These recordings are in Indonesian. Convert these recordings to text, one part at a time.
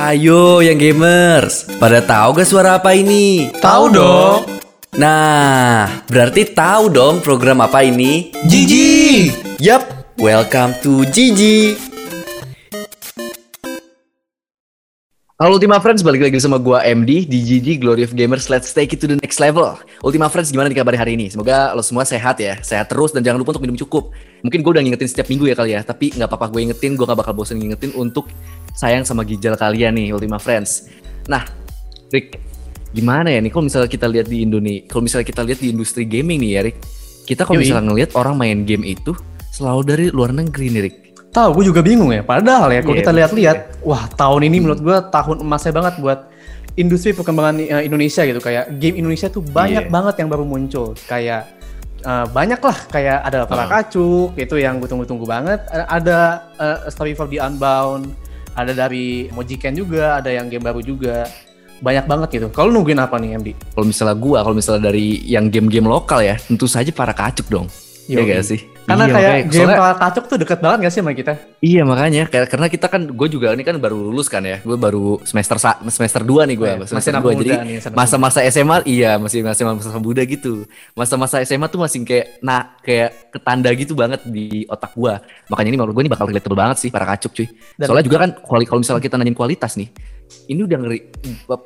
Ayo yang gamers, pada tahu gak suara apa ini? Tahu dong. Nah, berarti tahu dong program apa ini? Gigi. Yap, welcome to Gigi. Halo Ultima Friends, balik lagi sama gua MD di Gigi Glory of Gamers. Let's take it to the next level. Ultima Friends, gimana nih kabar hari ini? Semoga lo semua sehat ya, sehat terus dan jangan lupa untuk minum cukup. Mungkin gue udah ngingetin setiap minggu ya kali ya, tapi nggak apa-apa gue ingetin, gue gak bakal bosen ngingetin untuk sayang sama ginjal kalian nih Ultima Friends. Nah, Rick, gimana ya nih kalau misalnya kita lihat di Indonesia, kalau misalnya kita lihat di industri gaming nih ya Rick, kita kalau misalnya ngelihat orang main game itu selalu dari luar negeri nih Rick. Tahu, gue juga bingung ya. Padahal ya, kalau Iya, kita betul lihat-lihat, wah tahun ini menurut gue tahun emasnya banget buat industri perkembangan eh, Indonesia gitu. Kayak game Indonesia tuh banyak Iya. banget yang baru muncul. Kayak eh, banyak lah, kayak ada para Uh. kacuk, itu yang gue tunggu-tunggu banget. Ada eh, Story for the Unbound, ada dari Mojiken juga, ada yang game baru juga. Banyak banget gitu. Kalau nungguin apa nih MD? Kalau misalnya gua, kalau misalnya dari yang game-game lokal ya, tentu saja para kacuk dong. Iya gak sih? Karena Iya, kayak makanya. game Soalnya- kacuk tuh deket banget gak sih sama kita? Iya makanya. Kayak karena kita kan gue juga ini kan baru lulus kan ya. Gue baru semester sa- semester 2 nih gue Oh iya, masih semester anak 2 muda jadi masa-masa SMA iya masih masih masa muda gitu. Masa-masa SMA tuh masih kayak nah kayak ketanda gitu banget di otak gue makanya ini menurut gue ini bakal relatable banget sih para kacuk cuy. Dan- soalnya juga kan kalau misalnya kita nanyain kualitas nih ini udah ngeri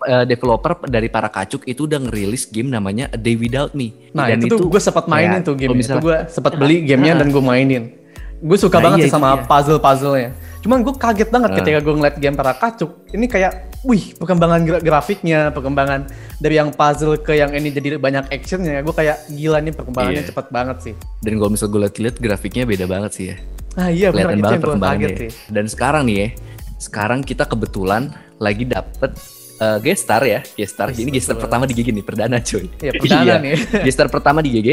eh, developer dari para kacuk itu udah ngerilis game namanya A Day Without Me Nah Dan itu, tuh gue sempat mainin kayak tuh game itu gue sempat beli gamenya dan gue mainin. Gue suka Nah, banget iya, sih sama itu dia. puzzle-puzzle-nya. Cuman gue kaget banget Ah. ketika gue ngeliat game para kacuk. Ini kayak, wih perkembangan gra- grafiknya, perkembangan dari yang puzzle ke yang ini jadi banyak actionnya. Gue kayak gila nih perkembangannya Iya. cepet banget sih. dan kalau misalnya gue lihat-lihat grafiknya beda banget sih ya Nah iya benar kelihatan itu banget gue perkembangannya. ya. sih. Dan sekarang nih ya, sekarang kita kebetulan lagi dapet uh, guest star ya, guest star. Wih, Ini guest star betul. pertama di GG nih, perdana cuy. Iya perdana Iya. nih. guest star pertama di GG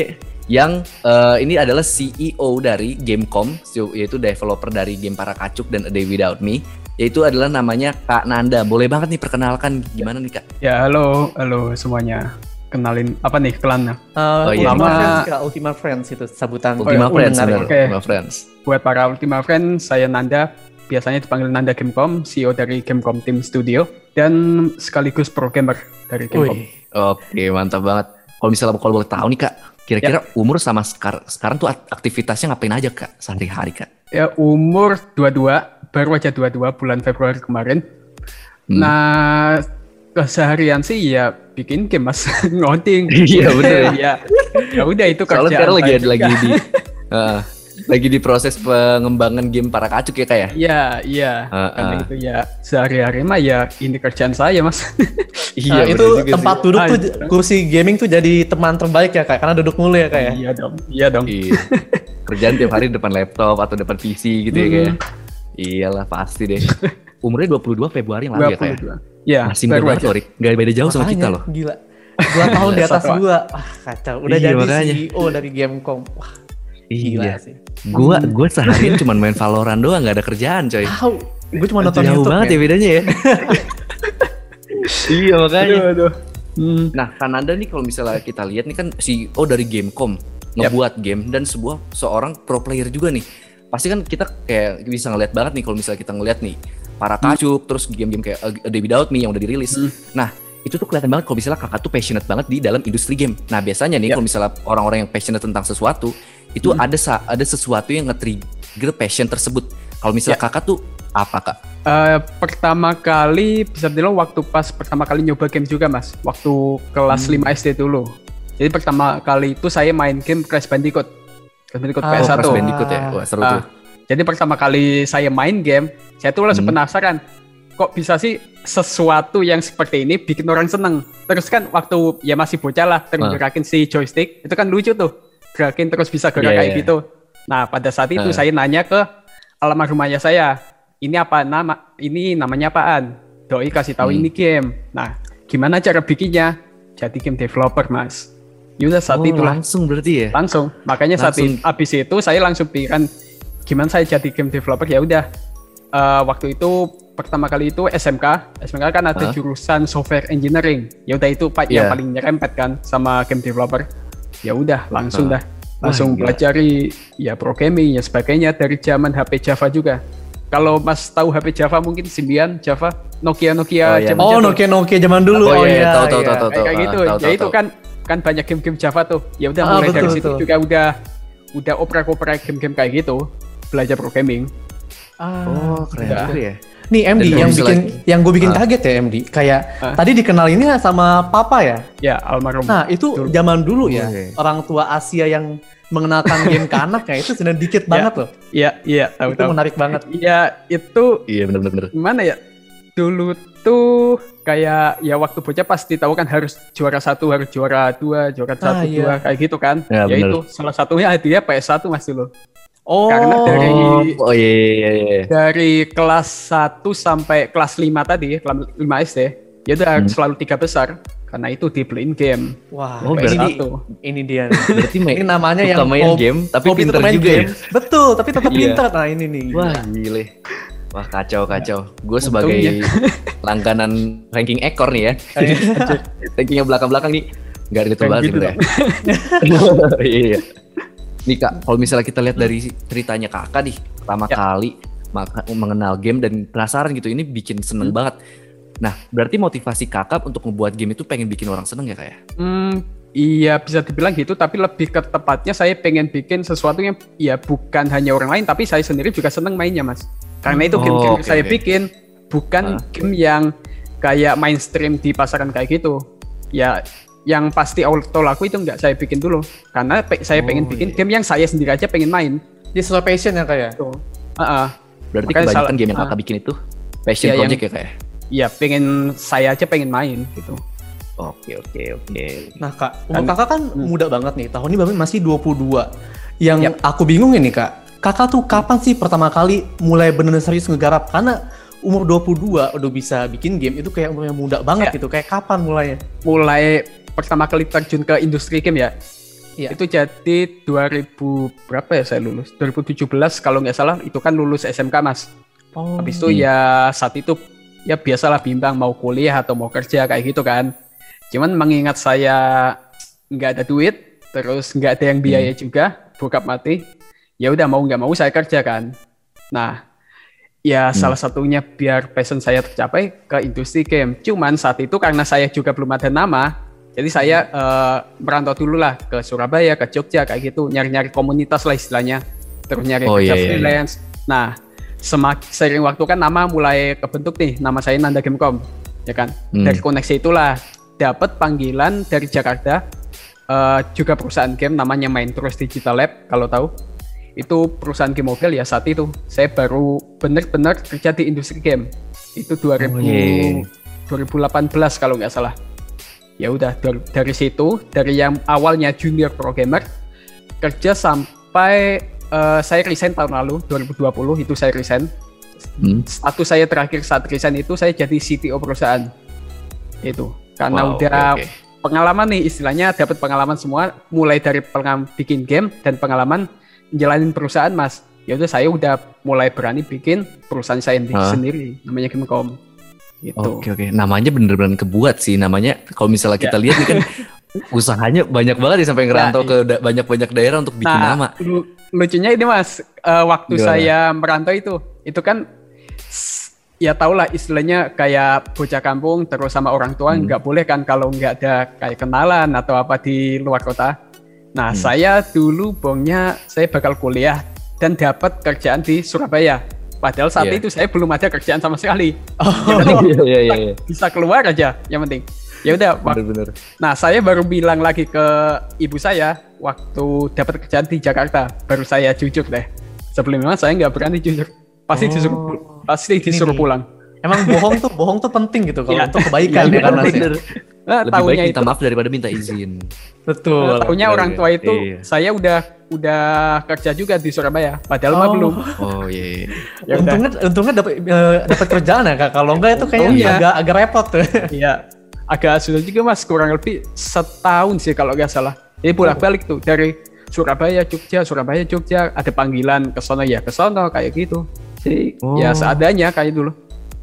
yang uh, ini adalah CEO dari Gamecom, so- yaitu developer dari game Para Kacuk dan A Day Without Me. Yaitu adalah namanya Kak Nanda. Boleh banget nih perkenalkan gimana nih Kak? Ya halo, halo semuanya. Kenalin apa nih klannya? Uh, Oh, iya. Ultima Nama- Friends Kak, Ultima Friends itu sebutan Ultima oh, Friends, ya. Ultima Friends. Buat para Ultima Friends, saya Nanda. Biasanya dipanggil Nanda Gamecom, CEO dari Gamecom Team Studio dan sekaligus programmer dari Gamecom. Wih, Oke, mantap banget. Kalau misalnya kalau boleh tahu nih Kak, kira-kira umur sama sekar- sekarang tuh ak- aktivitasnya ngapain aja Kak sehari-hari Kak? Ya umur 22, baru aja 22 bulan Februari kemarin. Hmm. Nah, keseharian sih ya bikin game mas, ngoding. Iya, bener ya. ya. Ya udah itu Soalnya kerjaan sekarang lagi lagi di Heeh. lagi di proses pengembangan game para kacuk ya Kak ya? Iya, iya. Heeh. Karena itu ya sehari-hari mah ya ini kerjaan saya mas. Nah, bener itu juga sih. tempat duduk tuh kursi gaming tuh jadi teman terbaik ya kak karena duduk mulu ya kak ya. Iya dong, iya dong. Iya. Kerjaan tiap hari depan laptop atau depan PC gitu ya Kak ya? Iyalah pasti deh. Umurnya 22 Februari yang lalu ya Kak ya? 22. Ya, Masih muda banget aja. loh Rick. Gak beda jauh sama kita Makanya, loh. Gila. Dua tahun di atas gua. Wah, kacau. Udah Iya, jadi makanya. CEO dari Gamecom. Wah, gila Iya. sih. Gua gua seharian cuma main Valorant doang gak ada kerjaan coy. Tahu. Gue cuma nonton Jauh YouTube banget ya men. bedanya ya. iya makanya. Aduh, aduh. Hmm. Nah, Kananda nih kalau misalnya kita lihat nih kan CEO dari Gamecom ngebuat game dan sebuah seorang pro player juga nih. Pasti kan kita kayak bisa ngeliat banget nih kalau misalnya kita ngeliat nih para kacuk terus game-game kayak A Day Without Me yang udah dirilis. Hmm. Nah, itu tuh kelihatan banget kalau misalnya kakak tuh passionate banget di dalam industri game. Nah, biasanya nih Yap. kalau misalnya orang-orang yang passionate tentang sesuatu, itu Hmm. ada ada sesuatu yang nge-trigger passion tersebut. Kalau misalnya Ya. kakak tuh apa kak? Eh, pertama kali bisa bilang waktu pas pertama kali nyoba game juga mas, waktu kelas Hmm. 5 SD dulu. Jadi pertama kali itu saya main game Crash Bandicoot, Crash Bandicoot Ah, Oh, PS1. Crash Bandicoot ya? Wah, seru Ah, tuh. Jadi pertama kali saya main game, saya tuh langsung Hmm. penasaran, kok bisa sih sesuatu yang seperti ini bikin orang seneng. Terus kan waktu ya masih bocah lah, terus Ah. gerakin si joystick, itu kan lucu tuh, gerakin terus bisa gerak Iya, kayak iya. gitu. Nah pada saat itu Ah. saya nanya ke almarhum ayah saya, ini apa nama, ini namanya apaan? Doi kasih tahu Hmm. ini game. Nah gimana cara bikinnya? Jadi game developer mas. Yaudah saat Oh, itulah langsung berarti ya? langsung makanya saat Langsung. i- abis itu saya langsung pikiran gimana saya jadi game developer ya udah Eh, waktu itu pertama kali itu SMK SMK kan ada Hah? jurusan software engineering ya udah itu pak yang Iya. paling nyerempet kan sama game developer ya udah langsung Hah. dah langsung gila. pelajari ya programming ya sebagainya dari zaman HP Java juga kalau Mas tahu HP Java mungkin Symbian, Java, Nokia Nokia Oh, iya. zaman Oh. Nokia Nokia zaman dulu. Oh, Oh, iya, iya. tahu, tahu, iya. tahu, tahu. kayak, kayak ah, gitu. tahu, ya tahu, itu tahu. kan kan banyak game-game Java tuh. Ya udah Ah, mulai dari betul, situ betul. juga udah udah oprek-oprek game-game kayak gitu, belajar programming. Ah. Oh, keren juga ya. Nih MD Dan yang bikin yang gue bikin Ah. kaget ya MD. Kayak Ah. tadi dikenalinnya sama papa ya. Ya, almarhum. Nah, itu Betul. zaman dulu ya. Oke. Orang tua Asia yang mengenalkan game ke anaknya itu sebenarnya dikit banget loh. Iya, iya, tahu Itu tahu. menarik banget. Iya, itu Iya benar benar. gimana ya? Dulu tuh kayak ya waktu bocah pasti tahu kan harus juara satu, harus juara dua, juara satu, iya. dua kayak gitu kan. Ya, Ya, bener. itu salah satunya hadiah PS1 Mas dulu. Oh, Karena dari- Oh, oh iya iya iya. Dari kelas 1 sampai kelas 5 tadi, kelas 5 SD, ya udah Hmm. selalu tiga besar karena itu dibeliin game. wah, Oh, ini, berarti- di- ini dia. Berarti main, ini namanya yang main hobi- game tapi hobi pinter main juga game. ya. Betul, tapi tetap Iya. pinter. Nah, ini nih. Wah gile. Wah kacau kacau. Gue sebagai langganan ranking ekor nih ya. Rankingnya belakang-belakang nih. Gak relate Kayak banget gitu sebenarnya. Iya. Nih kak, kalau misalnya kita lihat dari ceritanya kakak nih, pertama Ya. kali maka- mengenal game dan penasaran gitu, ini bikin seneng Hmm. banget. Nah, berarti motivasi kakak untuk membuat game itu pengen bikin orang seneng ya kak ya? Hmm, iya bisa dibilang gitu, tapi lebih ke tepatnya saya pengen bikin sesuatu yang ya bukan hanya orang lain, tapi saya sendiri juga seneng mainnya mas. Karena itu Oh, game-game yang oke, saya oke. bikin bukan Ah. game yang kayak mainstream di pasaran kayak gitu. Ya yang pasti auto laku itu nggak saya bikin dulu, karena pe- saya pengen Oh, bikin iya. game yang saya sendiri aja pengen main. Dia sesuai passion ya kayak. Tuh. Ah, ah. Berarti Makanya kebanyakan salah- game yang ah. kakak bikin itu passion Iya, yang- project ya kak ya? Iya, pengen saya aja pengen main gitu. Oke oke oke. Nah kak, umur kakak kan Hmm. muda banget nih. Tahun ini bapak masih 22. Yang Yap. aku bingung ini kak, kakak tuh kapan sih pertama kali mulai bener-bener serius ngegarap? Karena umur 22 udah bisa bikin game itu kayak umur yang muda banget Ya. gitu. Kayak kapan mulainya? mulai pertama kali terjun ke industri game ya. Iya. Itu jadi 2000 berapa ya saya lulus? 2017 kalau nggak salah itu kan lulus SMK Mas. Oh. Habis itu ya saat itu ya biasalah bimbang mau kuliah atau mau kerja kayak gitu kan. Cuman mengingat saya nggak ada duit, terus nggak ada yang biaya juga, bokap mati. Ya udah mau nggak mau saya kerja kan. Nah, ya salah satunya biar passion saya tercapai ke industri game. Cuman saat itu karena saya juga belum ada nama, jadi saya eh, merantau dulu lah ke Surabaya, ke Jogja kayak gitu, nyari-nyari komunitas lah istilahnya. Terus nyari Oh, kerja iya, iya, iya. freelance. Nah, semakin sering waktu kan nama mulai kebentuk nih, nama saya Nanda Gamecom, ya kan. Hmm. Dari koneksi itulah dapat panggilan dari Jakarta, eh, juga perusahaan game namanya Main Terus Digital Lab kalau tahu. Itu perusahaan game mobile ya saat itu saya baru benar-benar kerja di industri game. Itu 2000 Oh, iya. 2018 kalau nggak salah. Ya udah dari, dari situ dari yang awalnya junior programmer kerja sampai eh, saya resign tahun lalu 2020 itu saya resign. Hmm. Status saya terakhir saat resign itu saya jadi CTO perusahaan. Itu karena Wow, udah oke. pengalaman nih istilahnya dapat pengalaman semua mulai dari pengalaman bikin game dan pengalaman jalanin perusahaan mas ya udah saya udah mulai berani bikin perusahaan saya sendiri, Hah? sendiri namanya Gamecom gitu Oke oke, namanya bener-bener kebuat sih namanya. Kalau misalnya kita lihat nih kan usahanya banyak banget ya sampai ngerantau Ya, ke da- banyak-banyak daerah untuk bikin Nah, nama. lu- lucunya ini mas eh, waktu Gimana? saya merantau itu itu kan ya tau lah istilahnya kayak bocah kampung terus sama orang tua Hmm. nggak boleh kan kalau nggak ada kayak kenalan atau apa di luar kota nah Hmm. saya dulu bongnya saya bakal kuliah dan dapat kerjaan di Surabaya padahal saat Iya. itu saya belum ada kerjaan sama sekali Iya iya iya. iya. bisa keluar aja yang penting ya udah Bener-bener. Nah, saya baru bilang lagi ke ibu saya waktu dapat kerjaan di Jakarta, baru saya jujur deh. Sebelumnya saya nggak berani jujur. Pasti Oh. disuruh pasti disuruh nih. pulang. Emang bohong tuh, bohong tuh penting gitu kalau Iya. untuk kebaikan Iya, ya kan ya? bener. Nah, Lebih baik tahunya minta itu, maaf daripada minta izin. Betul. nah, tahunya Iya, orang iya. tua itu Iya. saya udah udah kerja juga di Surabaya, padahal mah Oh. belum. Oh iya. iya. Ya udah. untungnya untungnya dapat eh, dapat kerjaan ya kak. Kalau enggak itu kayaknya Untungnya. agak agak repot tuh. Iya, agak sudah juga mas, kurang lebih setahun sih kalau nggak salah. Jadi bolak-balik tuh dari Surabaya, Jogja, Surabaya, Jogja, ada panggilan ke sono ya ke sono kayak gitu. Jadi ya Oh. seadanya kayak dulu.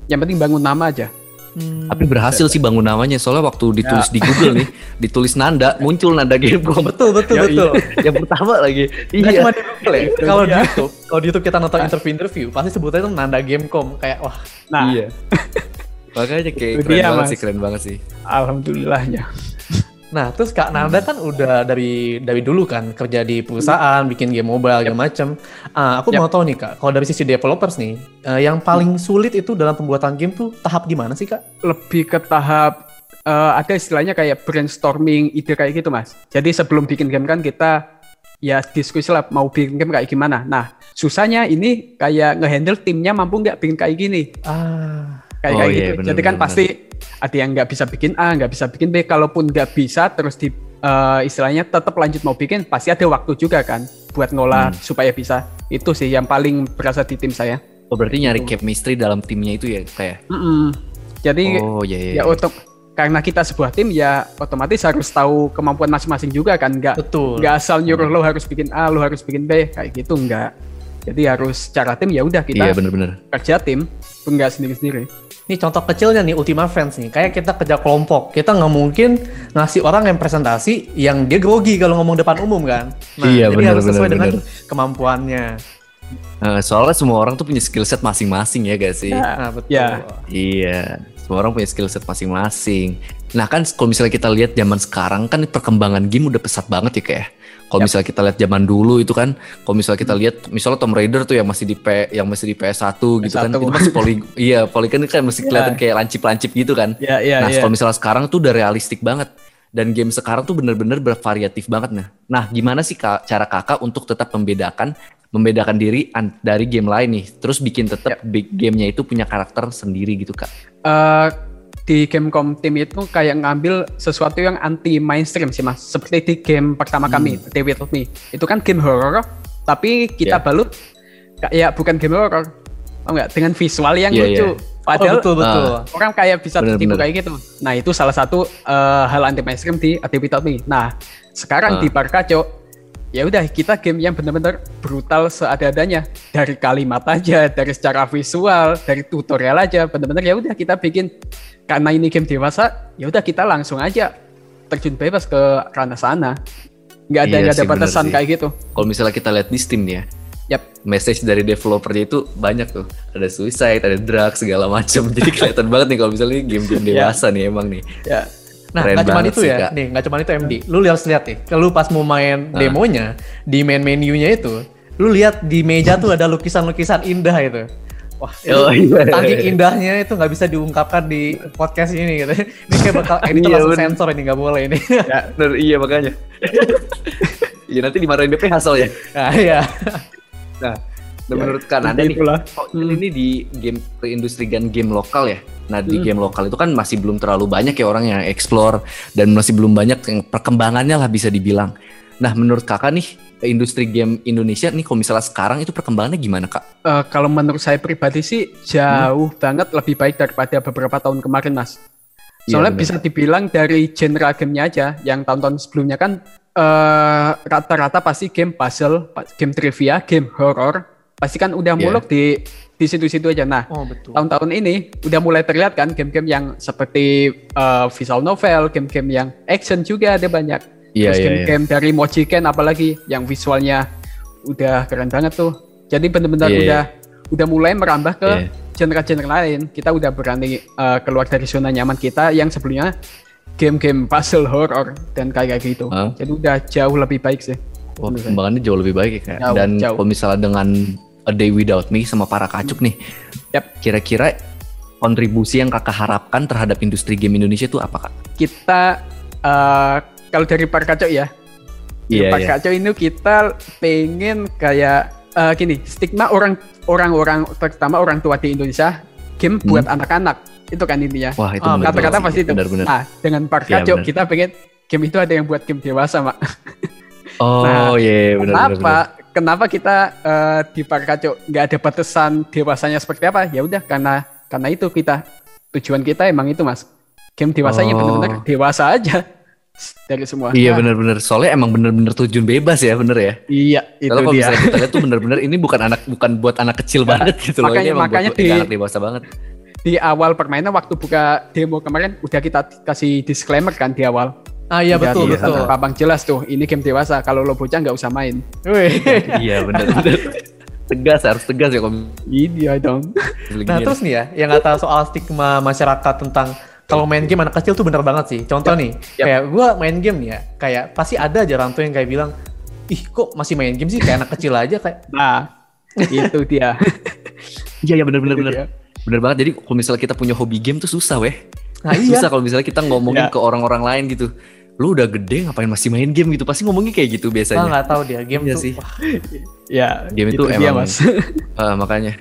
Yang penting bangun nama aja. Hmm. Tapi berhasil sih bangun namanya soalnya waktu ditulis Ya. di Google nih, ditulis Nanda, muncul Nanda Gamecom. betul betul Ya, betul. yang pertama lagi. Iya. cuma di Google ya. Kalau di Iya. YouTube, kalau di YouTube kita nonton interview-interview, pasti sebutnya itu Nanda Gamecom kayak wah. Nah, Iya. Makanya kayak Itu keren dia, banget Mas. sih, keren banget sih. alhamdulillahnya. Nah, terus Kak Nanda kan udah dari dari dulu kan kerja di perusahaan, bikin game mobile segala macem. Ah, aku Yap. mau tahu nih Kak, kalau dari sisi developers nih, eh, yang paling sulit itu dalam pembuatan game tuh tahap gimana sih Kak? Lebih ke tahap eh, ada istilahnya kayak brainstorming ide kayak gitu mas. Jadi sebelum bikin game kan kita ya diskusi lah mau bikin game kayak gimana. Nah susahnya ini kayak ngehandle timnya mampu nggak bikin kayak gini. Ah, kayak Oh, kayak iya, gitu. bener, Jadi kan bener, pasti ada yang nggak bisa bikin A, nggak bisa bikin B. Kalaupun nggak bisa terus di eh, istilahnya tetap lanjut mau bikin, pasti ada waktu juga kan buat ngolah Hmm. supaya bisa. Itu sih yang paling berasa di tim saya. Oh berarti nyari chemistry dalam timnya itu ya kayak. Mm-mm. Jadi Oh iya iya. ya untuk karena kita sebuah tim ya otomatis harus tahu kemampuan masing-masing juga kan nggak betul. nggak asal nyuruh lo harus bikin A lo harus bikin B kayak gitu nggak jadi harus secara tim ya udah Iya kita bener-bener. kerja tim nggak sendiri-sendiri Ini contoh kecilnya nih Ultima Friends nih, kayak kita kerja kelompok, kita nggak mungkin ngasih orang yang presentasi yang dia grogi kalau ngomong depan umum kan. Nah, Iya, jadi bener, harus sesuai bener, dengan bener. kemampuannya. Eh, soalnya semua orang tuh punya skill set masing-masing ya gak sih? Ya. Nah, betul. Ya. Iya, semua orang punya skill set masing-masing. Nah kan kalau misalnya kita lihat zaman sekarang kan perkembangan game udah pesat banget ya kayak. Kalau Yap. misalnya kita lihat zaman dulu itu kan, kalau misalnya kita lihat misalnya Tomb Raider tuh yang masih di P, yang masih di PS1 gitu kan, PS1. itu masih poli, iya poligon kan masih Iya. kelihatan kayak lancip-lancip gitu kan. ya ya nah ya kalau misalnya sekarang tuh udah realistik banget dan game sekarang tuh bener-bener bervariatif banget nah. Nah gimana sih Kak, cara kakak untuk tetap membedakan membedakan diri dari game lain nih, terus bikin tetap big gamenya itu punya karakter sendiri gitu kak. Eh, di Gamecom tim itu kayak ngambil sesuatu yang anti mainstream sih mas seperti di game pertama kami The With Me itu kan game horror tapi kita Ya. balut kayak bukan game horror tau nggak dengan visual yang Iya, lucu iya. padahal oh, betul betul. orang kayak bisa Bener, tertipu bener. kayak gitu. Nah itu salah satu eh, hal anti mainstream di Day Without Me. Nah sekarang Ah. di Barkaco ya udah kita game yang benar-benar brutal seadanya dari kalimat aja, dari secara visual, dari tutorial aja, benar-benar ya udah kita bikin karena ini game dewasa, ya udah kita langsung aja terjun bebas ke ranah sana. Nggak ada Iya nggak ada sih, bener batasan kayak gitu. Kalau misalnya kita lihat di Steam nih ya, Yap. message dari developernya itu banyak tuh. Ada suicide, ada drugs segala macam. Jadi kelihatan banget nih kalau misalnya game-game Iya. dewasa nih emang nih. Ya. Nah, Keren nggak cuma itu sih, ya, Kak. nih nggak cuma itu MD. Lu harus lihat nih, kalau lu pas mau main Nah. demonya di main menunya itu, lu lihat di meja tuh ada lukisan-lukisan indah itu. Wah, Oh, iya. saking indahnya itu nggak bisa diungkapkan di podcast ini gitu. Ini kayak bakal editor Iya, langsung bener. sensor ini nggak boleh ini. Ya, bener, iya makanya. Iya nanti dimarahin BPH soalnya. nah, iya. Nah, dan Ya, menurut Kak Nanda nih, itulah. kok ini di game perindustrian game lokal ya. Nah, di Hmm. game lokal itu kan masih belum terlalu banyak ya orang yang explore dan masih belum banyak yang perkembangannya lah bisa dibilang. Nah, menurut Kakak nih, industri game Indonesia nih kalau misalnya sekarang itu perkembangannya gimana, Kak? Eh, kalau menurut saya pribadi sih jauh banget lebih baik daripada beberapa tahun kemarin mas. Iya, Soalnya benar. bisa dibilang dari genre gamenya aja, yang tahun-tahun sebelumnya kan eh, rata-rata pasti game puzzle, game trivia, game horror, pasti kan udah Iya. muluk di di situ-situ aja. Nah Oh, betul. tahun-tahun ini udah mulai terlihat kan game-game yang seperti eh, visual novel, game-game yang action juga ada banyak. Iya, Terus iya, game-game dari Mojiken apalagi yang visualnya udah keren banget tuh. Jadi bener-bener Iya, udah udah mulai merambah ke Iya. genre-genre lain. Kita udah berani eh, keluar dari zona nyaman kita yang sebelumnya game-game puzzle horror dan kayak gitu. Hah? Jadi udah jauh lebih baik sih. Wah, perkembangannya jauh lebih baik ya, Kak. Jauh, Dan jauh. kalau misalnya dengan A Day Without Me sama para kacuk nih, Yap. kira-kira kontribusi yang kakak harapkan terhadap industri game Indonesia itu apa, Kak? Kita eh, kalau dari Parkaco ya, di Iya, Parkaco ini kita pengen kayak eh, gini, stigma orang orang-orang terutama orang tua di Indonesia game Hmm. buat anak-anak itu kan intinya. Wah, itu bener Kata-kata pasti itu. Benar-benar. Nah, dengan Iya, Parkaco benar. kita pengen game itu ada yang buat game dewasa, Mak. Oh, Nah, iya, benar benar. Kenapa? Kenapa kita eh, di Parkaco nggak ada batasan dewasanya seperti apa? Ya udah karena karena itu kita tujuan kita emang itu mas. Game dewasanya Oh. benar-benar dewasa aja dari semua. Iya Nah, benar-benar. Soalnya emang benar-benar tujuan bebas ya, bener ya. Iya itu Kalau kalau dia. misalnya kita lihat tuh benar-benar ini bukan anak bukan buat anak kecil banget gitu loh. makanya- Ini emang makanya buat, di- anak dewasa banget. di awal permainan waktu buka demo kemarin udah kita kasih disclaimer kan di awal. Ah iya betul di- betul. Babang jelas tuh, ini game dewasa. Kalau lo bocah nggak usah main. Wih. iya bener. tegas harus tegas ya kalau Iya dong. Nah terus nih ya, yang kata soal stigma masyarakat tentang kalau main game anak kecil tuh bener banget sih. Contoh nih, Yap. kayak gue main game nih ya, kayak pasti ada aja orang tua yang kayak bilang, ih kok masih main game sih kayak anak kecil aja kayak. Nah, itu dia. Iya iya bener bener Itu bener. Bener banget. Jadi kalau misalnya kita punya hobi game tuh susah weh. Nah iya. Susah kalau misalnya kita ngomongin Iya. ke orang-orang lain gitu. Lu udah gede ngapain masih main game gitu? Pasti ngomongnya kayak gitu biasanya. nggak tahu dia game Iya tuh. sih. Ya, Game itu dia, emang- mas. Ah, makanya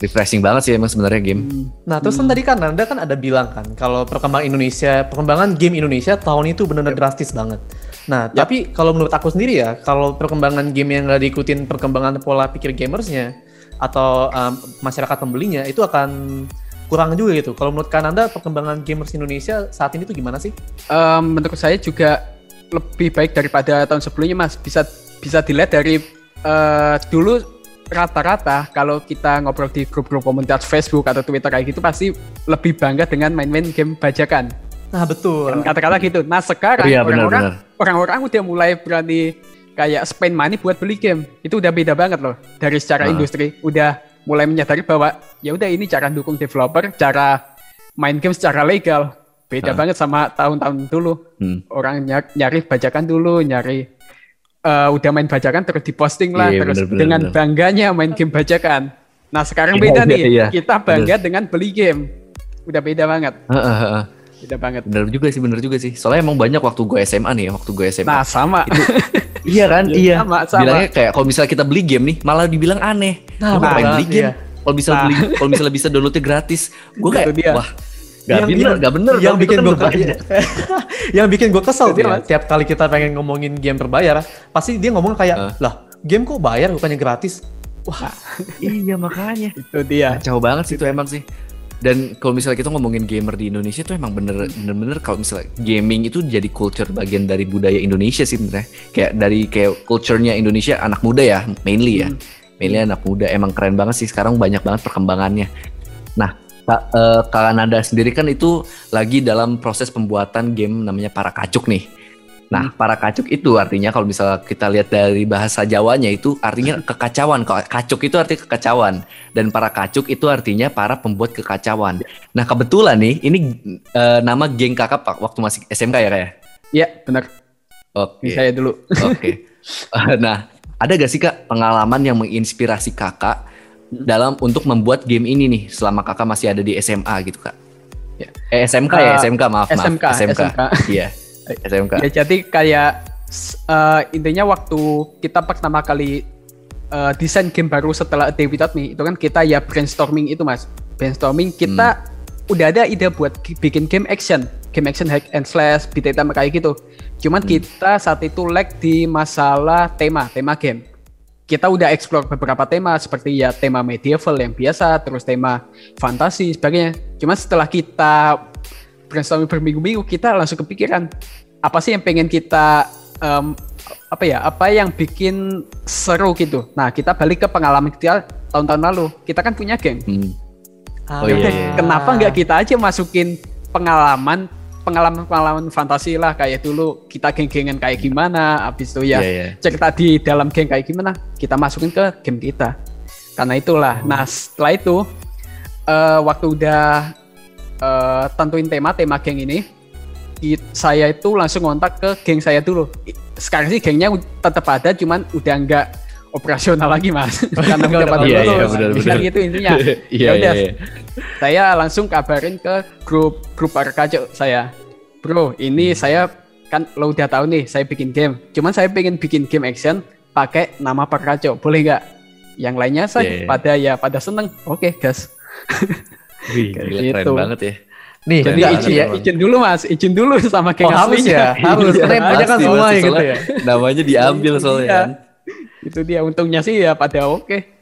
refreshing banget sih emang sebenarnya game. Nah terus kan tadi kan anda kan ada bilang kan kalau perkembangan Indonesia, perkembangan game Indonesia tahun itu benar-benar drastis banget. Nah tapi kalau menurut aku sendiri ya, kalau perkembangan game yang nggak diikutin perkembangan pola pikir gamersnya atau um, masyarakat pembelinya itu akan kurang juga gitu. Kalau menurut kan anda perkembangan gamers Indonesia saat ini tuh gimana sih? Em, menurut saya juga lebih baik daripada tahun sebelumnya mas bisa bisa dilihat dari eh, dulu rata-rata kalau kita ngobrol di grup-grup komunitas Facebook atau Twitter kayak gitu pasti lebih bangga dengan main-main game bajakan Nah betul. Kata-kata gitu nah sekarang Iya orang-orang orang-orang udah mulai berani kayak spend money buat beli game itu udah beda banget loh dari secara Ah. industri udah mulai menyadari bahwa ya udah ini cara dukung developer cara main game secara legal beda Ah. banget sama tahun-tahun dulu Hmm. orang nyari, nyari bajakan dulu nyari eh, udah main bajakan terus diposting lah Iya, terus bener, bener, dengan bener. bangganya main game bajakan nah sekarang Iya, beda iya, nih iya. kita bangga dengan beli game udah beda banget Heeh, heeh. beda banget Bener juga sih, bener juga sih. Soalnya emang banyak waktu gue SMA nih, waktu gue SMA. nah sama iya kan? Iya, iya. sama, sama. Bilangnya kayak kalau misalnya kita beli game nih, malah dibilang aneh. Nah, ngapain benar, beli game? iya. Kalau bisa Nah. beli, kalau misalnya bisa downloadnya gratis, gue kayak Itu wah, gak Yang- bener, yang- gak bener. Yang bikin kan gue berbahaya. yang bikin gue kesel Mas. tiap kali kita pengen ngomongin game berbayar, pasti dia ngomong kayak, Ah. lah game kok bayar bukannya gratis? Wah, iya makanya. itu dia Kacau banget sih itu emang sih. Dan kalau misalnya kita ngomongin gamer di Indonesia itu emang bener bener kalau misalnya gaming itu jadi culture bagian dari budaya Indonesia sih sebenarnya. Kayak dari kayak culture-nya Indonesia anak muda ya, mainly ya. Mainly anak muda emang keren banget sih sekarang banyak banget perkembangannya. Nah, Kak, eh, Kak Nanda sendiri kan itu lagi dalam proses pembuatan game namanya Para Kacuk nih. Nah, para kacuk itu artinya kalau misalnya kita lihat dari bahasa Jawanya itu artinya kekacauan. Kalau Kacuk itu artinya kekacauan dan para kacuk itu artinya para pembuat kekacauan. Nah, kebetulan nih ini eh, nama geng kakak Pak waktu masih SMK ya kayak. Iya benar Oke. Ini saya dulu Oke. Eh, nah, ada gak sih Kak pengalaman yang menginspirasi Kakak dalam untuk membuat game ini nih selama Kakak masih ada di SMA gitu Kak? Ya. Eh SMK ya, Eh, SMK maaf, maaf. SMK, SMK. Iya. SMK. ya jadi kayak eh, intinya waktu kita pertama kali eh, desain game baru setelah A Day Without Me itu kan kita ya brainstorming itu mas brainstorming kita udah ada ide buat ki- bikin game action game action hack and slash beat kayak gitu cuman kita saat itu lag di masalah tema tema game kita udah explore beberapa tema seperti ya tema medieval yang biasa terus tema fantasi sebagainya. Cuman setelah kita brainstorming berminggu-minggu kita langsung kepikiran apa sih yang pengen kita em, apa ya apa yang bikin seru gitu. Nah kita balik ke pengalaman kita tahun-tahun lalu. Kita kan punya geng Hmm. Ah, Oh, iya, Udah, iya. kenapa nggak kita aja masukin pengalaman pengalaman-pengalaman fantasi lah kayak dulu kita geng-gengan kayak gimana habis itu ya Iya, iya. cerita di dalam geng kayak gimana kita masukin ke game kita. Karena itulah. Nah setelah itu eh, waktu udah eh, tentuin tema tema geng ini i- saya itu langsung ngontak ke geng saya dulu. Sekarang sih gengnya tetap ada cuman udah nggak operasional lagi mas karena Nggak pada Iya, iya, lulus benar-benar. Kan gitu intinya Iya, Ya udah, iya, iya. saya langsung kabarin ke grup grup kacau saya bro ini saya kan lo udah tahu nih saya bikin game cuman saya pengen bikin game action pakai nama para kacau boleh nggak yang lainnya saya Iya, iya. pada ya pada seneng oke gas Wih, Kayak gila, gitu. keren banget ya. Nih, jadi izin, ya. izin dulu mas izin dulu sama Oh, geng harus aslinya ya, harus. Iya, Karena kan semua gitu ya. Namanya diambil soalnya Iya. kan. Itu dia untungnya sih ya pada oke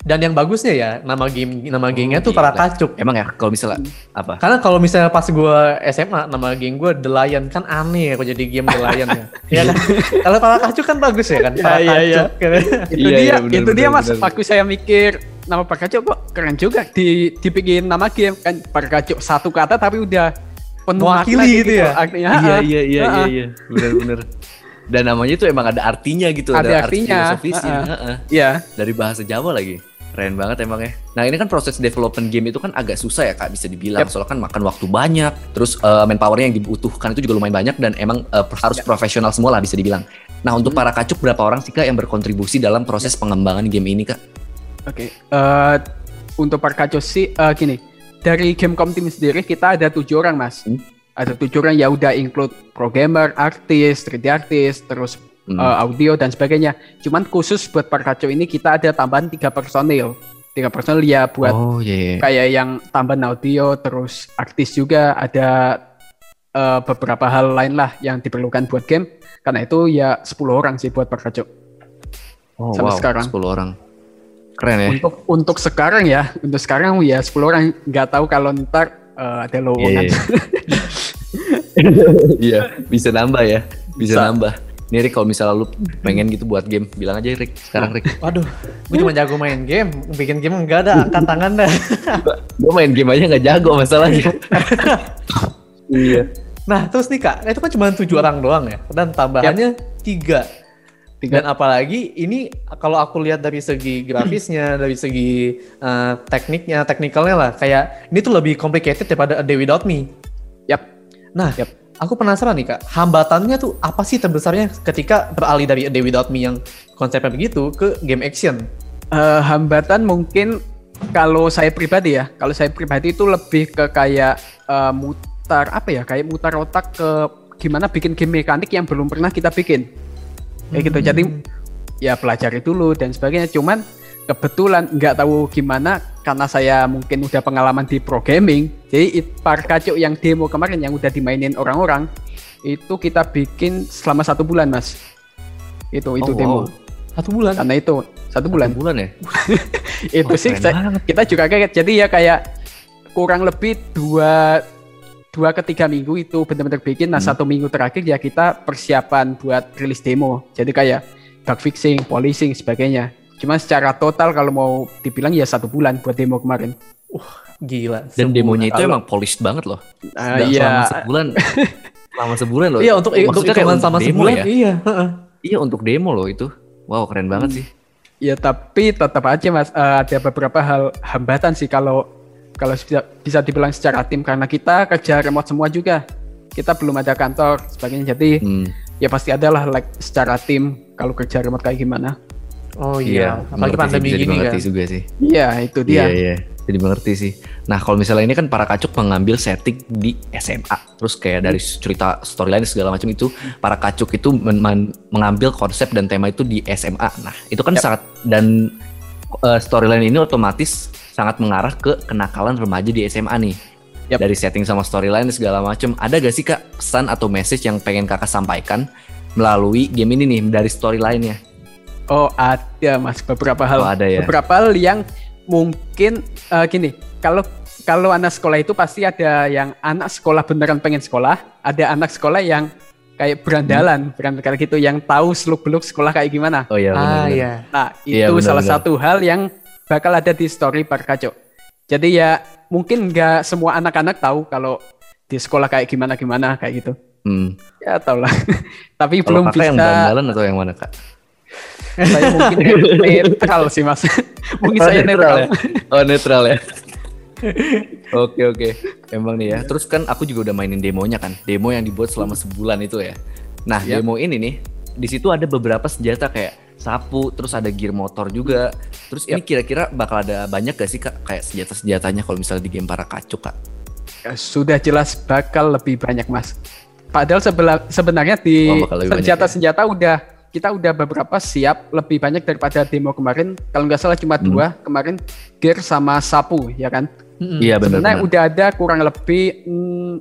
Dan yang bagusnya ya, nama game nama Oh, gengnya tuh para kacuk. Emang ya kalau misalnya apa? Karena kalau misalnya pas gua SMA nama geng gua The Lion kan aneh ya kok jadi game The Lion ya. Iya kan? Kalau para kacuk kan bagus ya kan, Iya, para iya, iya. kacuk. gitu. itu Iya, dia iya, bener, itu dia bener, mas bener. waktu saya mikir nama Parkacuk kok keren juga di dibikin nama game kan Parkacuk satu kata tapi udah penuh Mewakili makna gitu ya? Artinya, iya iya iya iya iya bener-bener dan namanya itu emang ada artinya gitu Ada arti artinya, filosofisnya ha-ha. ha-ha. Iya. dari bahasa Jawa lagi keren banget emang ya nah ini kan proses development game itu kan agak susah ya kak bisa dibilang Yap. soalnya kan makan waktu banyak terus uh, manpowernya yang dibutuhkan itu juga lumayan banyak dan emang uh, harus profesional semua lah bisa dibilang nah untuk para kacuk berapa orang sih kak yang berkontribusi dalam proses pengembangan game ini kak Oke, eh, untuk Parkacuk sih eh, gini, dari Gamecom Team sendiri kita ada tujuh orang mas. Hmm. Ada tujuh orang ya udah include programmer, artis, 3D artis, terus Hmm. eh, audio dan sebagainya. Cuman khusus buat Parkacuk ini kita ada tambahan tiga personil. Tiga personil ya buat oh iya iya. kayak yang tambahan audio, terus artis juga ada eh, beberapa hal lain lah yang diperlukan buat game. Karena itu ya 10 orang sih buat Parkacuk. oh sampai wow sekarang. 10 orang keren ya Untuk untuk sekarang ya, untuk sekarang ya 10 orang nggak tahu kalau ntar eh, ada lowongan. Iya, iya bisa nambah ya bisa, Bisa. nambah Nih Rick kalau misalnya lu pengen gitu buat game bilang aja Rick sekarang Rick Waduh, gue cuma jago main game, bikin game enggak ada angkat tangan dah. gue main game aja nggak jago masalahnya iya Nah, terus nih kak, itu kan cuma tujuh orang doang ya, dan tambahannya tiga. Tiga. Dan apalagi ini kalau aku lihat dari segi grafisnya, dari segi eh, tekniknya, teknikalnya lah, kayak ini tuh lebih complicated daripada A Day Without Me. Nah, Yap. aku penasaran nih kak, hambatannya tuh apa sih terbesarnya ketika beralih dari A Day Without Me yang konsepnya begitu ke game action? Eh, hambatan mungkin kalau saya pribadi ya, kalau saya pribadi itu lebih ke kayak eh, mutar apa ya, kayak mutar otak ke gimana bikin game mekanik yang belum pernah kita bikin. Kayak gitu. Jadi ya pelajari dulu dan sebagainya. Cuman kebetulan nggak tahu gimana karena saya mungkin udah pengalaman di pro gaming. Jadi Parkacuk yang demo kemarin yang udah dimainin orang-orang itu kita bikin selama satu bulan mas. Itu itu Oh, demo. wow. Satu bulan. Karena itu satu bulan. Satu bulan ya itu Wah, sih saya- kita juga kaget jadi ya kayak kurang lebih dua dua ke tiga minggu itu benar-benar bikin nah Hmm. satu minggu terakhir ya kita persiapan buat rilis demo jadi kayak bug fixing polishing sebagainya cuma secara total kalau mau dibilang ya satu bulan buat demo kemarin Gila. dan sebulan. demonya itu Kalau- emang polished banget loh Ah, Dan iya. selama sebulan selama sebulan loh Iya untuk untuk sama demo sebulan. ya? Iya. heeh. iya untuk demo loh itu wow keren banget sih ya tapi tetap aja mas eh, ada beberapa hal hambatan sih kalau kalau bisa, bisa dibilang secara tim karena kita kerja remote semua juga kita belum ada kantor sebagainya jadi Hmm. ya pasti ada lah like secara tim kalau kerja remote kayak gimana Oh iya. Apalagi mengerti sih, pandemi bisa gini kan. juga sih iya itu dia Iya iya, jadi mengerti sih. Nah kalau misalnya ini kan para kacuk mengambil setting di SMA, terus kayak dari cerita storyline segala macam itu, para kacuk itu men- men- mengambil konsep dan tema itu di SMA. Nah itu kan Yap. sangat dan uh, storyline ini otomatis sangat mengarah ke kenakalan remaja di SMA nih. Yap. Dari setting sama storyline segala macam, ada gak sih kak pesan atau message yang pengen kakak sampaikan melalui game ini nih dari storyline-nya? Oh ada mas beberapa hal Oh, ada ya. beberapa hal yang mungkin eh, gini kalau kalau anak sekolah itu pasti ada yang anak sekolah beneran pengen sekolah ada anak sekolah yang kayak berandalan berandalan gitu yang tahu seluk beluk sekolah kayak gimana Oh iya Ah benar-benar. iya. Nah, itu Iya, benar, salah benar. satu hal yang bakal ada di story Parkaco. Jadi ya mungkin nggak semua anak-anak tahu kalau di sekolah kayak gimana-gimana kayak gitu. Hmm. Ya tau lah. Tapi Kalau belum kakak yang bisa. berandalan atau yang mana kak? Saya mungkin netral sih mas. mungkin saya netral. ya. Oh netral ya. Oke oke. Emang nih ya. Terus kan aku juga udah mainin demonya kan. Demo yang dibuat selama sebulan itu ya. Nah Yap. demo ini nih, di situ ada beberapa senjata kayak sapu, terus ada gear motor juga. Terus ini kira-kira bakal ada banyak gak sih kak kayak senjata-senjatanya kalau misalnya di game para kacuk kak? Ya, Sudah jelas bakal lebih banyak mas. Padahal sebenarnya di Oh, bakal lebih banyak senjata-senjata udah kita udah beberapa siap lebih banyak daripada demo kemarin. Kalau nggak salah cuma Hmm. dua kemarin gear sama sapu ya kan. Mm-mm. Iya Sebenarnya benar. udah ada kurang lebih mm,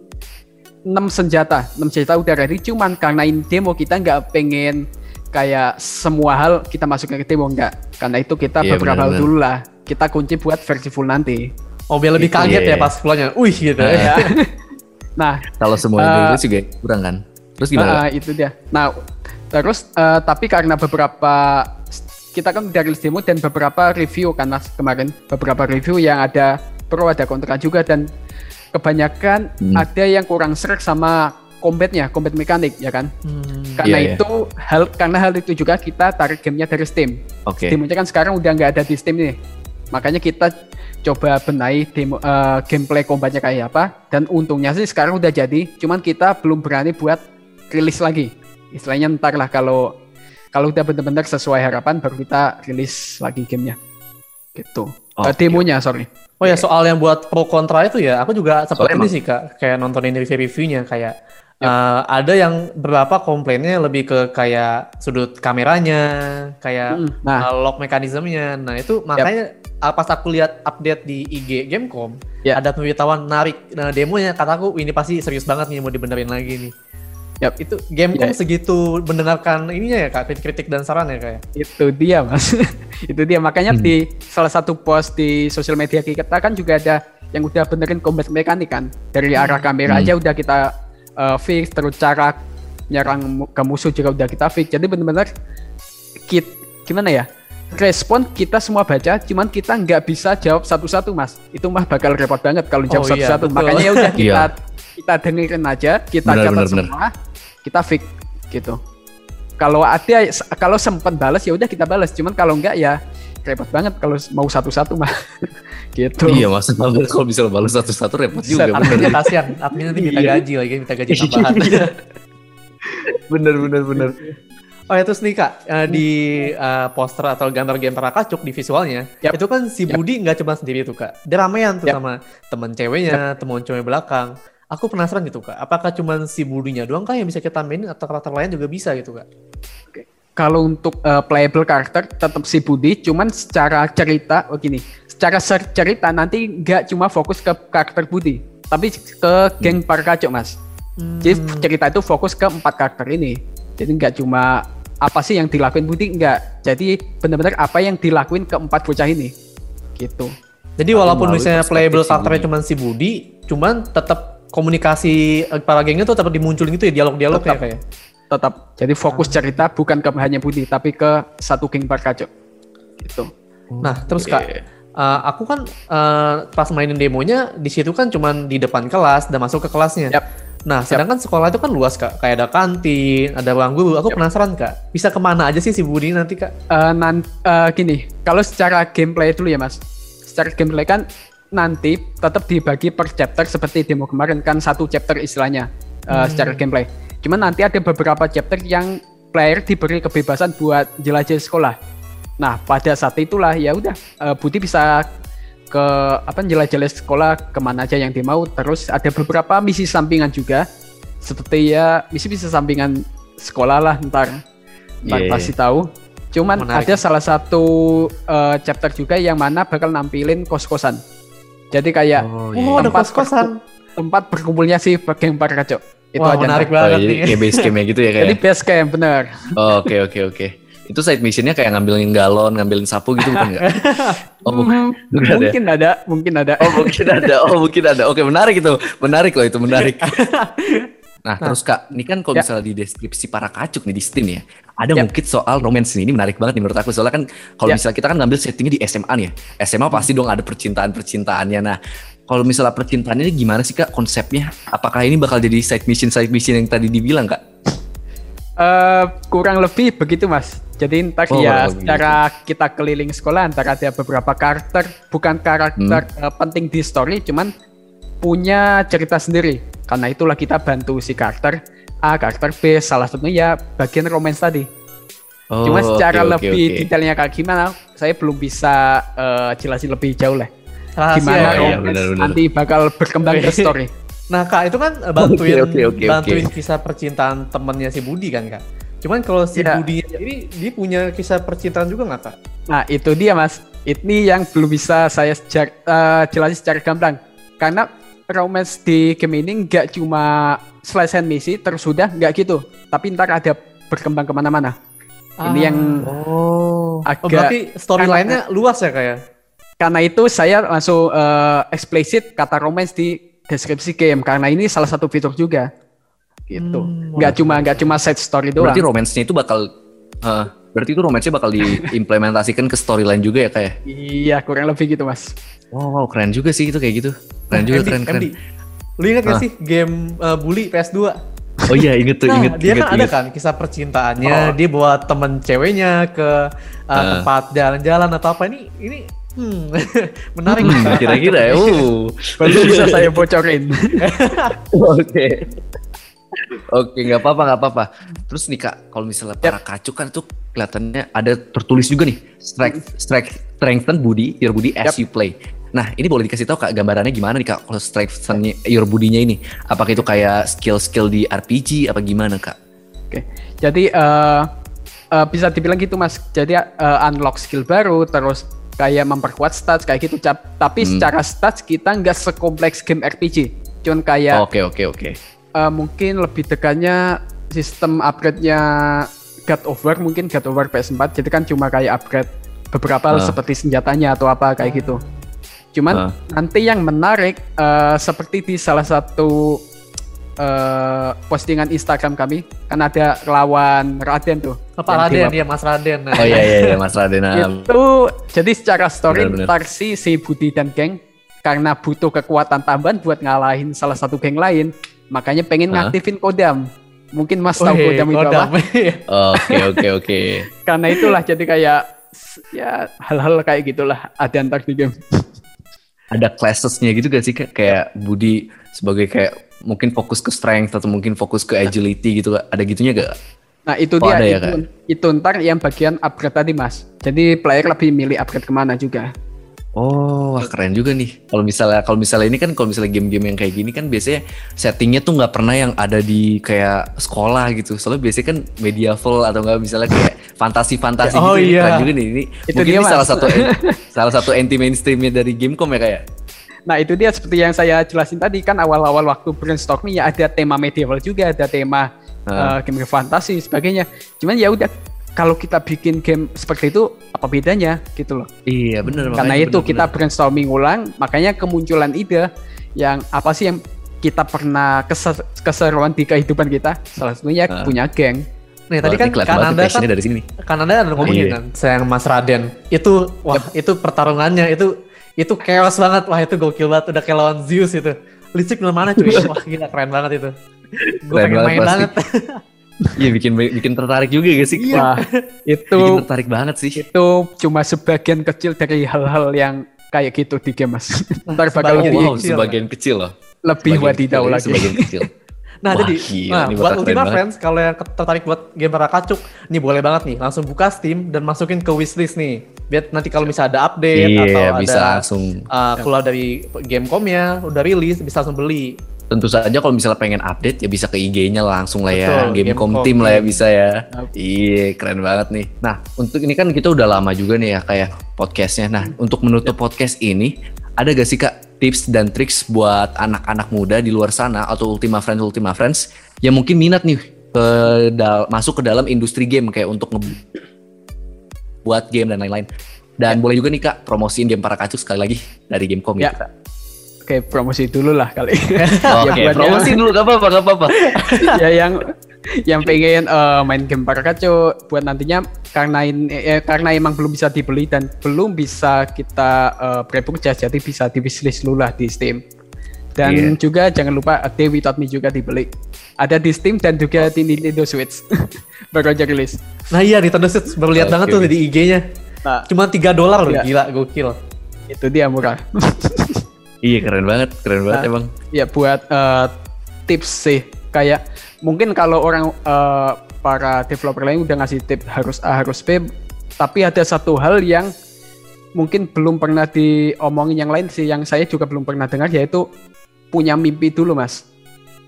6 senjata, 6 senjata udah ready. Cuman karena ini demo kita nggak pengen kayak semua hal kita masukin ke demo nggak. Karena itu kita Iya, beberapa hal benar-benar. dulu lah. Kita kunci buat versi full nanti. Oh biar lebih Itu, kaget iya, ya iya. pas keluarnya. Wih gitu. Nah, ya. Nah, Kalau semua Eh, uh, juga kurang kan? Terus gimana? ah, itu dia. Nah, terus eh, tapi karena beberapa kita kan udah rilis demo dan beberapa review kan mas kemarin beberapa review yang ada pro ada kontra juga dan kebanyakan Hmm. ada yang kurang serak sama combatnya, combat mekanik ya kan. Hmm. Karena Iya, iya. itu hal karena hal itu juga kita tarik gamenya dari Steam. Oke. Steamnya kan sekarang udah nggak ada di Steam nih. Makanya kita coba benahi demo eh, gameplay combatnya kayak apa dan untungnya sih sekarang udah jadi, cuman kita belum berani buat rilis lagi. Istilahnya ntar lah kalau kalau udah bener-bener sesuai harapan baru kita rilis lagi gamenya. Gitu. Eh, Oke. demonya sorry. Oh ya soal yang buat pro kontra itu ya, aku juga sempat ini sih kak, kayak nontonin review-reviewnya kayak eh, ada yang beberapa komplainnya lebih ke kayak sudut kameranya, kayak Mm, nah. eh, lock mekanismenya. Nah itu makanya ah, pas aku lihat update di IG Gamecom, Ya. ada pemberitahuan narik nah, demonya, kataku ini pasti serius banget nih mau dibenerin lagi nih. Yap. Itu Gamecom Ya. segitu mendengarkan ininya ya kak, kritik dan saran ya kayak. Itu dia mas. itu dia makanya Hmm. di salah satu post di sosial media kita kan juga ada yang udah benerin combat mekanik kan dari arah kamera Hmm. aja udah kita uh, fix terus cara nyerang ke musuh juga udah kita fix jadi bener-bener kit gimana ya respon kita semua baca cuman kita nggak bisa jawab satu-satu mas itu mah bakal repot banget kalau jawab Oh iya, satu-satu makanya ya udah kita Iya. kita dengerin aja kita Benar, catat benar. semua kita fix gitu kalau ada kalau sempat balas ya udah kita balas cuman kalau enggak ya repot banget kalau mau satu-satu mah gitu Iya maksud banget kalau bisa balas satu-satu repot Bisa, juga. Adminnya kasihan, adminnya nanti minta Iya. gaji lagi, minta gaji tambahan. bener bener bener. Oh ya terus nih kak, eh, di eh, poster atau gambar game Parakacuk di visualnya, Yap. itu kan si. Budi nggak cuma sendiri tuh kak, dia ramean tuh Yap. sama temen ceweknya, temen cewek belakang. Aku penasaran gitu kak, apakah cuma si Budinya doang kak yang bisa kita mainin? Atau karakter lain juga bisa gitu kak? kalau untuk uh, playable karakter tetap si Budi. Cuman secara cerita oh gini. Secara cerita nanti nggak cuma fokus ke karakter Budi tapi ke geng para kacok mas. Jadi cerita itu fokus ke empat karakter ini. Jadi nggak cuma apa sih yang dilakuin Budi nggak. Jadi benar-benar apa yang dilakuin ke empat bocah ini. Gitu. Jadi walaupun misalnya playable karakternya cuma si Budi, cuman tetap komunikasi eh, para gengnya tuh tetap dimunculin gitu ya dialog-dialog ya Tetap. kayak. tetap jadi fokus cerita bukan ke hanya Budi tapi ke satu geng para kacok gitu Nah, terus Kak, eh, aku kan eh, pas mainin demonya di situ kan cuman di depan kelas dan masuk ke kelasnya. Yap. Nah, sedangkan sekolah itu kan luas Kak, kayak ada kantin, ada ruang guru. Aku penasaran Kak, bisa ke mana aja sih si Budi nanti Kak? Eh, nan eh, gini, kalau secara gameplay dulu ya mas, secara gameplay kan nanti tetap dibagi per chapter seperti demo kemarin kan satu chapter istilahnya eh, secara gameplay. Cuman nanti ada beberapa chapter yang player diberi kebebasan buat jelajah sekolah. Nah pada saat itulah ya udah eh, Budi bisa ke apa jelajah sekolah ke mana aja yang dia mau. Terus ada beberapa misi sampingan juga seperti ya misi-misi sampingan sekolah lah ntar ntar Iya. pasti tahu. Cuman Menarik. ada salah satu eh, chapter juga yang mana bakal nampilin kos-kosan. Jadi kayak Oh, Oh, ada Tempat kos-kosan. tempat berkumpulnya si geng para kacau. Itu Wah, aja menarik. Oh, banget jadi nih. kayak base campnya gitu ya Jadi kayak. base camp bener. Oh, Oke oke oke. Itu side missionnya kayak ngambilin galon, ngambilin sapu gitu bukan nggak? Oh bukan. Hmm, Bukan ya? mungkin ada, mungkin ada. Oh mungkin ada, oh mungkin ada. Oke menarik itu, menarik loh itu menarik. Nah, terus kak, ini kan kalau Ya. misalnya di deskripsi para kacuk nih di Steam ya, ada Ya. mungkin soal romance ini, menarik banget nih menurut aku. Soalnya kan kalau Ya. misalnya kita kan ngambil settingnya di SMA nih ya, SMA pasti dong ada percintaan percintaannya. Nah, kalau misalnya percintaannya ini gimana sih kak konsepnya? Apakah ini bakal jadi side mission side mission yang tadi dibilang kak? Eh, kurang lebih begitu mas. Jadi ntar Oh, ya secara kita keliling sekolah ntar ada beberapa karakter, bukan karakter Hmm. eh, penting di story, cuman punya cerita sendiri. Karena itulah kita bantu si karakter A, karakter B, salah satunya ya bagian romance tadi. Oh, Cuma secara oke, lebih oke. detailnya kayak gimana, saya belum bisa eh, jelasin lebih jauh lah. Rahasia Gimana ya. iya, romance benar-benar. nanti bakal berkembang ke story. Nah kak itu kan eh, bantuin Oke, oke, oke, bantuin oke. kisah percintaan temennya si Budi kan kak. Cuman kalau si Ya. Budi ini dia punya kisah percintaan juga nggak kak? Nah itu dia mas, ini yang belum bisa saya sejar, eh, jelasin secara gamblang. Karena romance di game ini nggak cuma selesai misi terus sudah nggak gitu, tapi ntar ada berkembang ke mana-mana. Ini yang Oh. agak Oh, berarti storyline-nya luas ya kak ya? karena itu saya langsung eh, eksplisit kata romance di deskripsi game karena ini salah satu fitur juga. Gitu. Hmm, Nggak cuma nggak cuma side story doang. Berarti romance-nya itu bakal eh, Berarti itu romance-nya bakal diimplementasikan ke storyline juga ya kayak. Iya, kurang lebih gitu mas. Wow, keren juga sih itu kayak gitu. Keren juga, MD, keren, keren. MD. Lu ingat gak Ah. sih game uh, bully PS2? Oh iya, inget tuh, Nah, inget, dia inget, kan ada inget. kan kisah percintaannya, Oh. dia bawa temen ceweknya ke uh, Ah. tempat jalan-jalan atau apa ini ini hmm, menarik Hmm, kira-kira ya. Uh. Baru bisa saya bocorin. Oke. Oke, nggak apa-apa, nggak apa-apa. Terus nih kak, kalau misalnya para kacuk kan tuh kelihatannya ada tertulis juga nih, strength, strength, strengthen body, your body as you play. Nah, ini boleh dikasih tahu kak gambarannya gimana nih kak kalau strengthen your body-nya ini? Apakah itu kayak skill-skill di RPG apa gimana kak? Oke, jadi eh eh, bisa dibilang gitu mas. Jadi eh, unlock skill baru, terus kayak memperkuat stats kayak gitu. Tapi Hmm. secara stats kita nggak sekompleks game RPG. Cuman kayak Oke, oke, oke. eh, mungkin lebih dekatnya sistem upgrade-nya God of War mungkin God of War PS4. Jadi kan cuma kayak upgrade beberapa Ah. seperti senjatanya atau apa kayak gitu. Cuman Ah. nanti yang menarik eh, seperti di salah satu eh, postingan Instagram kami kan ada lawan Raden tuh. Apa Raden ya Mas Raden. Nah. Oh iya, iya, iya, Mas Raden. Nah, Itu jadi secara story benar. ntar si, Budi dan geng karena butuh kekuatan tambahan buat ngalahin salah satu geng lain, makanya pengen Hah? ngaktifin kodam. Mungkin Mas tahu kodam itu apa? Oke, oke, oke. Karena itulah jadi kayak ya hal-hal kayak gitulah ada ntar di game. Ada classes-nya gitu gak sih kak? Kayak Budi sebagai kayak mungkin fokus ke strength atau mungkin fokus ke agility gitu Kak? Ada gitunya gak? Nah itu Oh, dia ada ya, itu, itu ntar yang bagian upgrade tadi mas. Jadi player lebih milih upgrade ke mana juga. Oh, wah keren juga nih. Kalau misalnya kalau misalnya ini kan kalau misalnya game-game yang kayak gini kan biasanya settingnya tuh nggak pernah yang ada di kayak sekolah gitu. Soalnya biasanya kan medieval atau enggak misalnya kayak fantasi-fantasi Oh, gitu. Ini iya. Keren juga nih. Ini Itu mungkin dia, ini salah satu salah satu anti mainstreamnya dari Gamecom ya kayak. Nah itu dia seperti yang saya jelasin tadi kan awal-awal waktu brainstorming ya ada tema medieval juga, ada tema Ah. eh, game fantasi sebagainya. Cuman ya udah kalau kita bikin game seperti itu apa bedanya gitu loh. Iya benar. Karena itu kita brainstorming ulang, makanya kemunculan ide yang apa sih yang kita pernah keser- keseruan di kehidupan kita. Salah satunya Ah. punya geng. Nih tadi kan Kanada kan dari sini. Kanada ada ngomongin Iya. kan sayang Mas Raden. Itu wah itu pertarungannya itu itu chaos banget. Wah itu gokil banget udah kayak lawan Zeus itu. Listrik dari mana cuy? Wah gila keren banget itu. Gue pengen banget main pasti. banget. Iya bikin bikin tertarik juga gak sih? Wah, itu Bikin tertarik banget sih. itu cuma sebagian kecil dari hal-hal yang kayak gitu di game mas. Ntar bakal sebagian lebih, Oh, wow, kecil. sebagian kecil loh. lebih wadidaw lagi. Sebagian kecil. Nah Wah, jadi, gila, nah ini buat Ultima banget. Friends kalau yang tertarik buat game para kacuk, nih boleh banget nih langsung buka Steam dan masukin ke wishlist nih. Biar nanti kalau misalnya ada update atau Iya, ada bisa langsung uh, keluar dari Gamecom-nya, udah rilis bisa langsung beli. Tentu saja kalau misalnya pengen update ya bisa ke IG-nya langsung lah ya. Betul, Gamecom Gamecom team lah ya bisa ya. Iya, keren banget nih. Nah, untuk ini kan kita udah lama juga nih ya kayak podcastnya. Nah, untuk menutup podcast ini, ada gak sih kak tips dan triks buat anak-anak muda di luar sana atau Ultima Friends Ultima Friends yang mungkin minat nih ke dal- masuk ke dalam industri game kayak untuk buat game dan lain-lain. Dan boleh juga nih kak promosiin game para kacuk sekali lagi dari Gamecom Ya. gitu, Kak. Oke, promosi dulu lah kali. Oke, buat promosi dulu gak apa-apa, gak apa-apa. ya yang yang pengen eh, main game para kacau buat nantinya karena ini eh, karena emang belum bisa dibeli dan belum bisa kita uh, pre-purchase jadi bisa di wishlist dulu lah di Steam. Dan Iya. juga jangan lupa A Day Without Me juga dibeli. Ada di Steam dan juga di Nintendo Switch. Baru aja rilis. Nah iya Nintendo Switch baru lihat banget tuh di IG-nya. Nah, Cuma 3 dolar loh, Iya. gila gokil. itu dia murah. Iya keren banget, keren banget Nah. emang. ya buat eh, tips sih kayak mungkin kalau orang eh, para developer lain udah ngasih tips harus A harus B tapi ada satu hal yang mungkin belum pernah diomongin yang lain sih yang saya juga belum pernah dengar yaitu punya mimpi dulu mas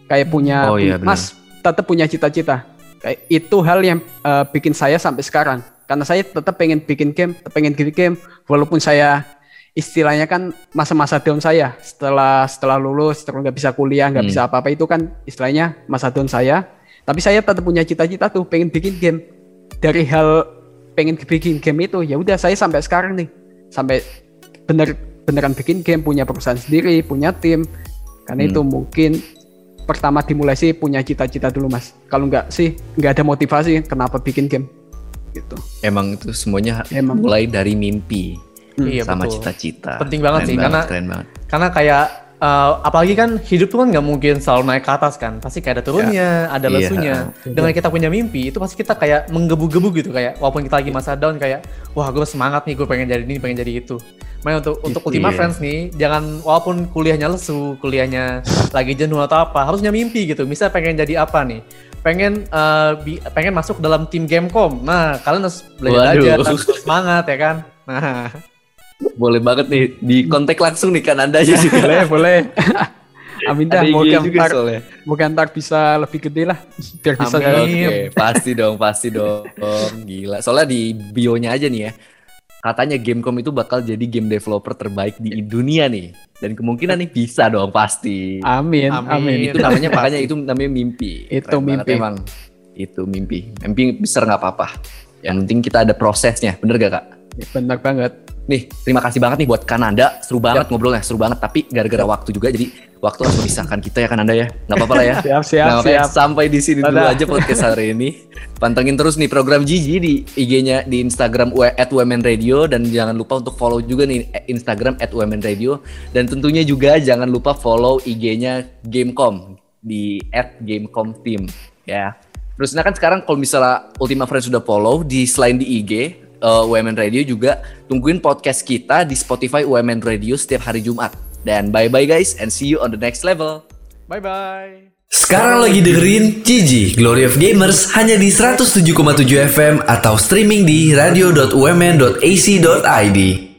kayak punya Oh, iya, mas tetap punya cita-cita kayak itu hal yang eh, bikin saya sampai sekarang karena saya tetap pengen bikin game pengen bikin game walaupun saya istilahnya kan masa-masa down saya setelah setelah lulus terus nggak bisa kuliah nggak Hmm. bisa apa-apa itu kan istilahnya masa down saya tapi saya tetap punya cita-cita tuh pengen bikin game dari hal pengen bikin game itu ya udah saya sampai sekarang nih sampai bener beneran bikin game punya perusahaan sendiri punya tim karena Hmm. itu mungkin pertama dimulai sih punya cita-cita dulu mas kalau nggak sih nggak ada motivasi kenapa bikin game gitu. Emang itu semuanya Emang. mulai dari mimpi Iya sama betul. cita-cita. Penting banget Keren sih, karena- keren banget. Karena kayak eh, apalagi kan hidup tuh kan nggak mungkin selalu naik ke atas kan. Pasti kayak ada turunnya, ada Iya. lesunya. Dengan kita punya mimpi, itu pasti kita kayak menggebu-gebu gitu kayak walaupun kita lagi masa down kayak wah gue semangat nih gue pengen jadi ini, pengen jadi itu. Makanya untuk untuk Ultima Iya. Friends nih, jangan walaupun kuliahnya lesu, kuliahnya lagi jenuh atau apa, harusnya mimpi gitu. Misal pengen jadi apa nih? Pengen eh, bi- pengen masuk dalam tim Gamecom. Nah, kalian harus belajar Waduh. aja, harus semangat ya kan. Nah, Boleh banget nih di kontak langsung nih kan Anda aja juga. boleh, boleh. Amin dah, moga juga ntar, moga ntar bisa lebih gede lah. Biar bisa Amin. Oke, pasti dong, pasti dong. Gila. Soalnya di bio-nya aja nih ya. Katanya Gamecom itu bakal jadi game developer terbaik di dunia nih. Dan kemungkinan nih bisa dong pasti. Amin, Amin. amin. itu namanya makanya itu namanya mimpi. Itu Keren mimpi. emang. Itu mimpi. Mimpi besar nggak apa-apa. Yang penting kita ada prosesnya, bener gak kak? Benar banget. Nih, terima kasih banget nih buat Kananda. Seru banget ngobrolnya, seru banget. Tapi gara-gara waktu juga, jadi waktu harus memisahkan kita ya Kananda ya. Nggak apa-apa lah ya. Siap, siap, Nah, siap. sampai di sini dulu Dadah. aja podcast hari ini. Pantengin terus nih program Gigi di IG-nya di Instagram at Women Radio dan jangan lupa untuk follow juga nih eh, Instagram at Women Radio dan tentunya juga jangan lupa follow IG-nya Gamecom di at Gamecom Team ya. Terus nah kan sekarang kalau misalnya Ultima Friends sudah follow di selain di IG eh, Women Radio juga tungguin podcast kita di Spotify Women Radio setiap hari Jumat. Dan bye bye guys and see you on the next level. bye bye. Sekarang lagi dengerin Gigi Glory of Gamers hanya di 107,7 FM atau streaming di radio.umn.ac.id.